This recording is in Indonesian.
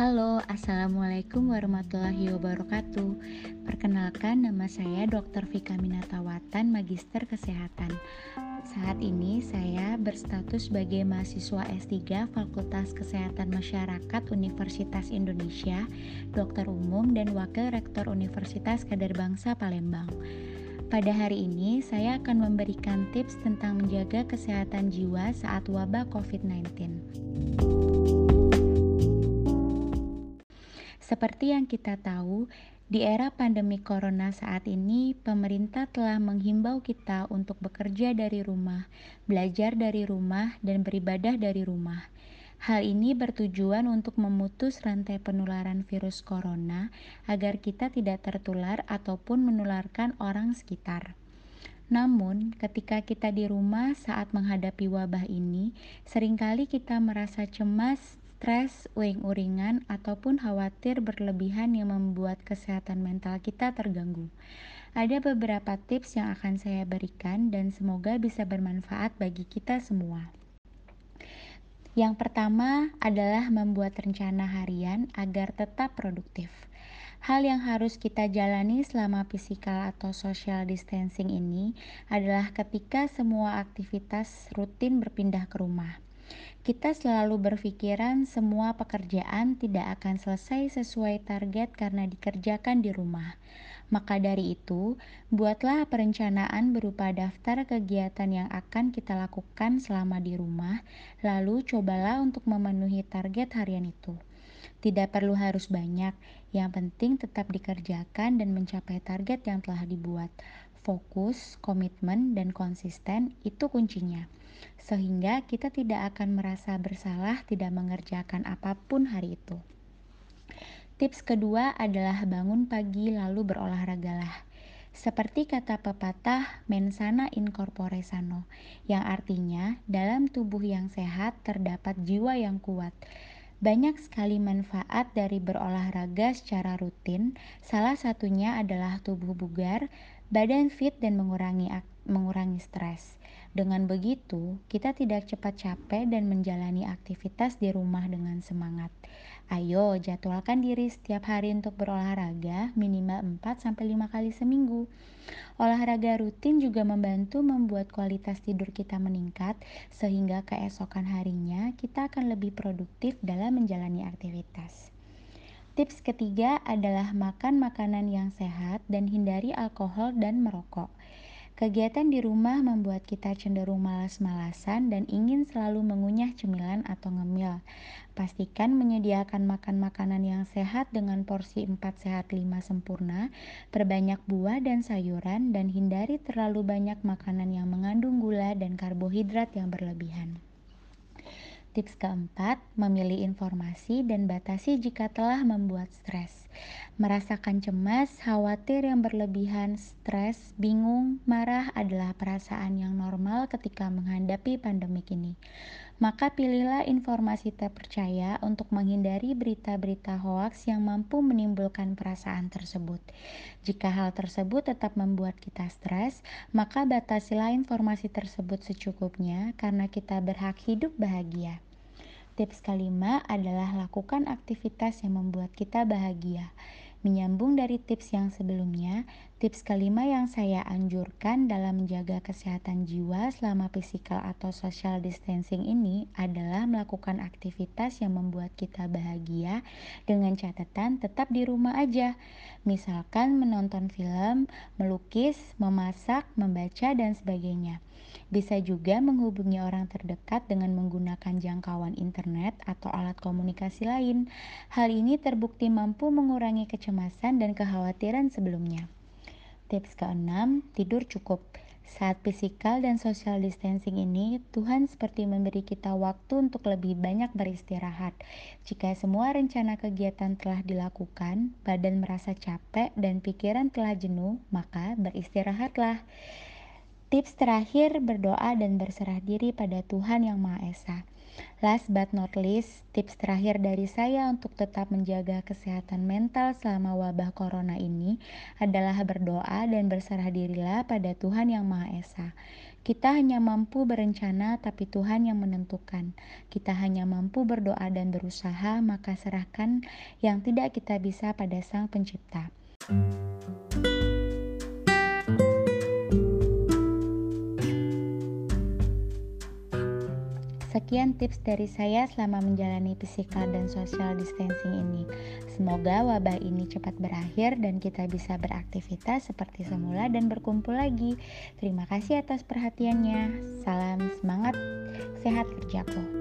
Halo, Assalamualaikum warahmatullahi wabarakatuh Perkenalkan nama saya Dr. Vika Minatawatan, Magister Kesehatan Saat ini saya berstatus sebagai mahasiswa S3 Fakultas Kesehatan Masyarakat Universitas Indonesia Dokter Umum dan Wakil Rektor Universitas Kadar Bangsa Palembang pada hari ini, saya akan memberikan tips tentang menjaga kesehatan jiwa saat wabah COVID-19. Seperti yang kita tahu, di era pandemi corona saat ini, pemerintah telah menghimbau kita untuk bekerja dari rumah, belajar dari rumah, dan beribadah dari rumah. Hal ini bertujuan untuk memutus rantai penularan virus corona agar kita tidak tertular ataupun menularkan orang sekitar. Namun, ketika kita di rumah saat menghadapi wabah ini, sering kali kita merasa cemas stres, uring-uringan, ataupun khawatir berlebihan yang membuat kesehatan mental kita terganggu. Ada beberapa tips yang akan saya berikan dan semoga bisa bermanfaat bagi kita semua. Yang pertama adalah membuat rencana harian agar tetap produktif. Hal yang harus kita jalani selama physical atau social distancing ini adalah ketika semua aktivitas rutin berpindah ke rumah. Kita selalu berpikiran semua pekerjaan tidak akan selesai sesuai target karena dikerjakan di rumah. Maka dari itu, buatlah perencanaan berupa daftar kegiatan yang akan kita lakukan selama di rumah, lalu cobalah untuk memenuhi target harian itu. Tidak perlu harus banyak, yang penting tetap dikerjakan dan mencapai target yang telah dibuat. Fokus, komitmen, dan konsisten itu kuncinya sehingga kita tidak akan merasa bersalah tidak mengerjakan apa pun hari itu. Tips kedua adalah bangun pagi lalu berolahragalah. Seperti kata pepatah mensana in corpore sano, yang artinya dalam tubuh yang sehat terdapat jiwa yang kuat. Banyak sekali manfaat dari berolahraga secara rutin, salah satunya adalah tubuh bugar, badan fit dan mengurangi mengurangi stres. Dengan begitu, kita tidak cepat capek dan menjalani aktivitas di rumah dengan semangat. Ayo, jadwalkan diri setiap hari untuk berolahraga minimal 4-5 kali seminggu. Olahraga rutin juga membantu membuat kualitas tidur kita meningkat sehingga keesokan harinya kita akan lebih produktif dalam menjalani aktivitas. Tips ketiga adalah makan makanan yang sehat dan hindari alkohol dan merokok. Kegiatan di rumah membuat kita cenderung malas-malasan dan ingin selalu mengunyah cemilan atau ngemil. Pastikan menyediakan makan makanan yang sehat dengan porsi 4 sehat 5 sempurna, perbanyak buah dan sayuran, dan hindari terlalu banyak makanan yang mengandung gula dan karbohidrat yang berlebihan. Tips keempat, memilih informasi dan batasi jika telah membuat stres. Merasakan cemas, khawatir yang berlebihan, stres, bingung, marah adalah perasaan yang normal ketika menghadapi pandemik ini. Maka pilihlah informasi terpercaya untuk menghindari berita-berita hoaks yang mampu menimbulkan perasaan tersebut. Jika hal tersebut tetap membuat kita stres, maka batasilah informasi tersebut secukupnya karena kita berhak hidup bahagia. Tips kelima adalah lakukan aktivitas yang membuat kita bahagia. Menyambung dari tips yang sebelumnya, tips kelima yang saya anjurkan dalam menjaga kesehatan jiwa selama physical atau social distancing ini adalah melakukan aktivitas yang membuat kita bahagia dengan catatan tetap di rumah aja. Misalkan menonton film, melukis, memasak, membaca, dan sebagainya. Bisa juga menghubungi orang terdekat dengan menggunakan jangkauan internet atau alat komunikasi lain. Hal ini terbukti mampu mengurangi kecemasan dan kekhawatiran sebelumnya. Tips keenam, tidur cukup. Saat fisikal dan social distancing ini, Tuhan seperti memberi kita waktu untuk lebih banyak beristirahat. Jika semua rencana kegiatan telah dilakukan, badan merasa capek dan pikiran telah jenuh, maka beristirahatlah. Tips terakhir berdoa dan berserah diri pada Tuhan Yang Maha Esa. Last but not least, tips terakhir dari saya untuk tetap menjaga kesehatan mental selama wabah corona ini adalah berdoa dan berserah dirilah pada Tuhan Yang Maha Esa. Kita hanya mampu berencana, tapi Tuhan yang menentukan. Kita hanya mampu berdoa dan berusaha, maka serahkan yang tidak kita bisa pada Sang Pencipta. Sekian tips dari saya selama menjalani physical dan social distancing ini. Semoga wabah ini cepat berakhir dan kita bisa beraktivitas seperti semula dan berkumpul lagi. Terima kasih atas perhatiannya. Salam semangat, sehat kerjaku.